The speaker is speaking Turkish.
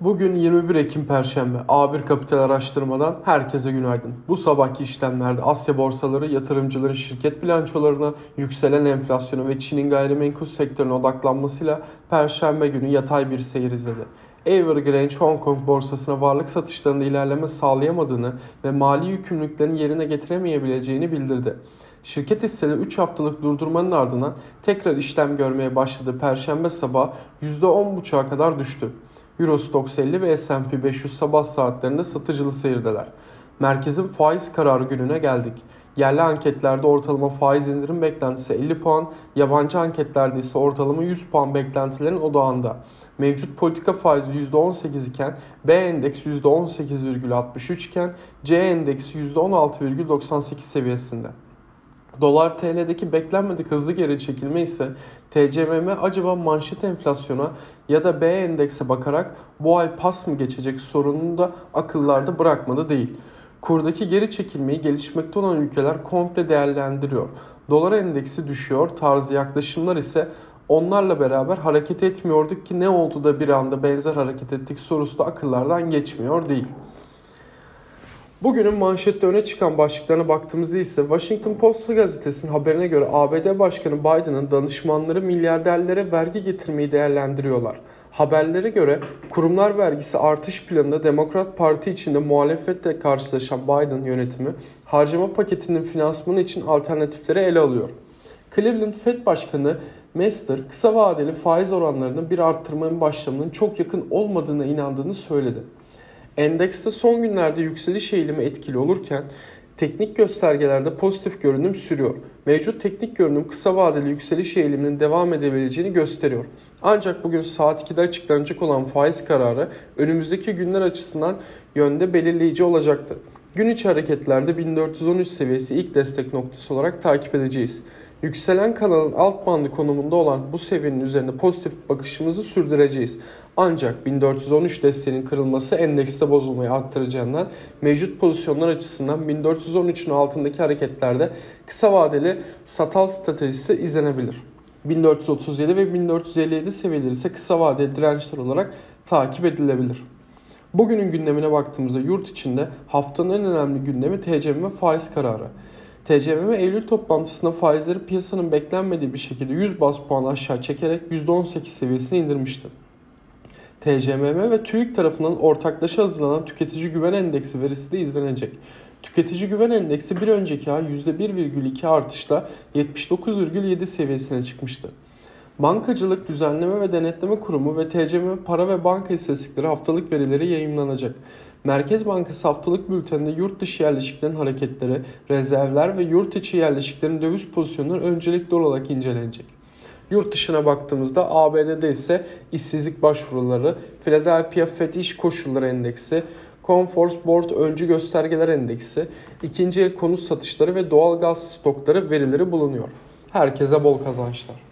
Bugün 21 Ekim Perşembe. A1 Kapital Araştırma'dan herkese günaydın. Bu sabahki işlemlerde Asya borsaları yatırımcıların şirket bilançolarına, yükselen enflasyona ve Çin'in gayrimenkul sektörüne odaklanmasıyla Perşembe günü yatay bir seyir izledi. Evergrande Hong Kong borsasına varlık satışlarında ilerleme sağlayamadığını ve mali yükümlülüklerini yerine getiremeyebileceğini bildirdi. Şirket hisseleri 3 haftalık durdurmanın ardından tekrar işlem görmeye başladığı Perşembe sabahı %10.5'a kadar düştü. Eurostox 50 ve S&P 500 sabah saatlerinde satıcılı seyirdeler. Merkezin faiz kararı gününe geldik. Yerli anketlerde ortalama faiz indirim beklentisi 50 puan, yabancı anketlerde ise ortalama 100 puan beklentilerin odağında. Mevcut politika faizi %18 iken B endeksi %18,63 iken C endeksi %16,98 seviyesinde. Dolar TL'deki beklenmedik hızlı geri çekilme ise TCMM acaba manşet enflasyona ya da B endekse bakarak bu ay pas mı geçecek sorununu da akıllarda bırakmadı değil. Kurdaki geri çekilmeyi gelişmekte olan ülkeler komple değerlendiriyor. Dolar endeksi düşüyor tarzı yaklaşımlar ise onlarla beraber hareket etmiyorduk ki ne oldu da bir anda benzer hareket ettik sorusu da akıllardan geçmiyor değil. Bugünün manşette öne çıkan başlıklarına baktığımızda ise Washington Post gazetesinin haberine göre ABD Başkanı Biden'ın danışmanları milyarderlere vergi getirmeyi değerlendiriyorlar. Haberlere göre kurumlar vergisi artış planında Demokrat Parti içinde muhalefetle karşılaşan Biden yönetimi harcama paketinin finansmanı için alternatifleri ele alıyor. Cleveland Fed Başkanı Mester kısa vadeli faiz oranlarının bir arttırmanın başlamanın çok yakın olmadığına inandığını söyledi. Endekste son günlerde yükseliş eğilimi etkili olurken teknik göstergelerde pozitif görünüm sürüyor. Mevcut teknik görünüm kısa vadeli yükseliş eğiliminin devam edebileceğini gösteriyor. Ancak bugün saat 2'de açıklanacak olan faiz kararı önümüzdeki günler açısından yönde belirleyici olacaktır. Gün içi hareketlerde 1413 seviyesi ilk destek noktası olarak takip edeceğiz. Yükselen kanalın alt bandı konumunda olan bu seviyenin üzerinde pozitif bakışımızı sürdüreceğiz. Ancak 1413 desteğinin kırılması endekste bozulmayı arttıracağından mevcut pozisyonlar açısından 1413'ün altındaki hareketlerde kısa vadeli satal stratejisi izlenebilir. 1437 ve 1457 seviyeleri ise kısa vadeli dirençler olarak takip edilebilir. Bugünün gündemine baktığımızda yurt içinde haftanın en önemli gündemi TCM ve faiz kararı. TCMM Eylül toplantısında faizleri piyasanın beklenmediği bir şekilde 100 bas puan aşağı çekerek %18 seviyesine indirmişti. TCMM ve TÜİK tarafından ortaklaşa hazırlanan tüketici güven endeksi verisi de izlenecek. Tüketici güven endeksi bir önceki ay %1,2 artışla 79,7 seviyesine çıkmıştı. Bankacılık Düzenleme ve Denetleme Kurumu ve TCM Para ve Banka İstatistikleri haftalık verileri yayımlanacak. Merkez Bankası haftalık bülteninde yurt dışı yerleşiklerin hareketleri, rezervler ve yurt içi yerleşiklerin döviz pozisyonları öncelikli olarak incelenecek. Yurt dışına baktığımızda ABD'de ise işsizlik başvuruları, Philadelphia FED İş Koşulları Endeksi, Conforce Board Öncü Göstergeler Endeksi, ikinci el konut satışları ve doğal gaz stokları verileri bulunuyor. Herkese bol kazançlar.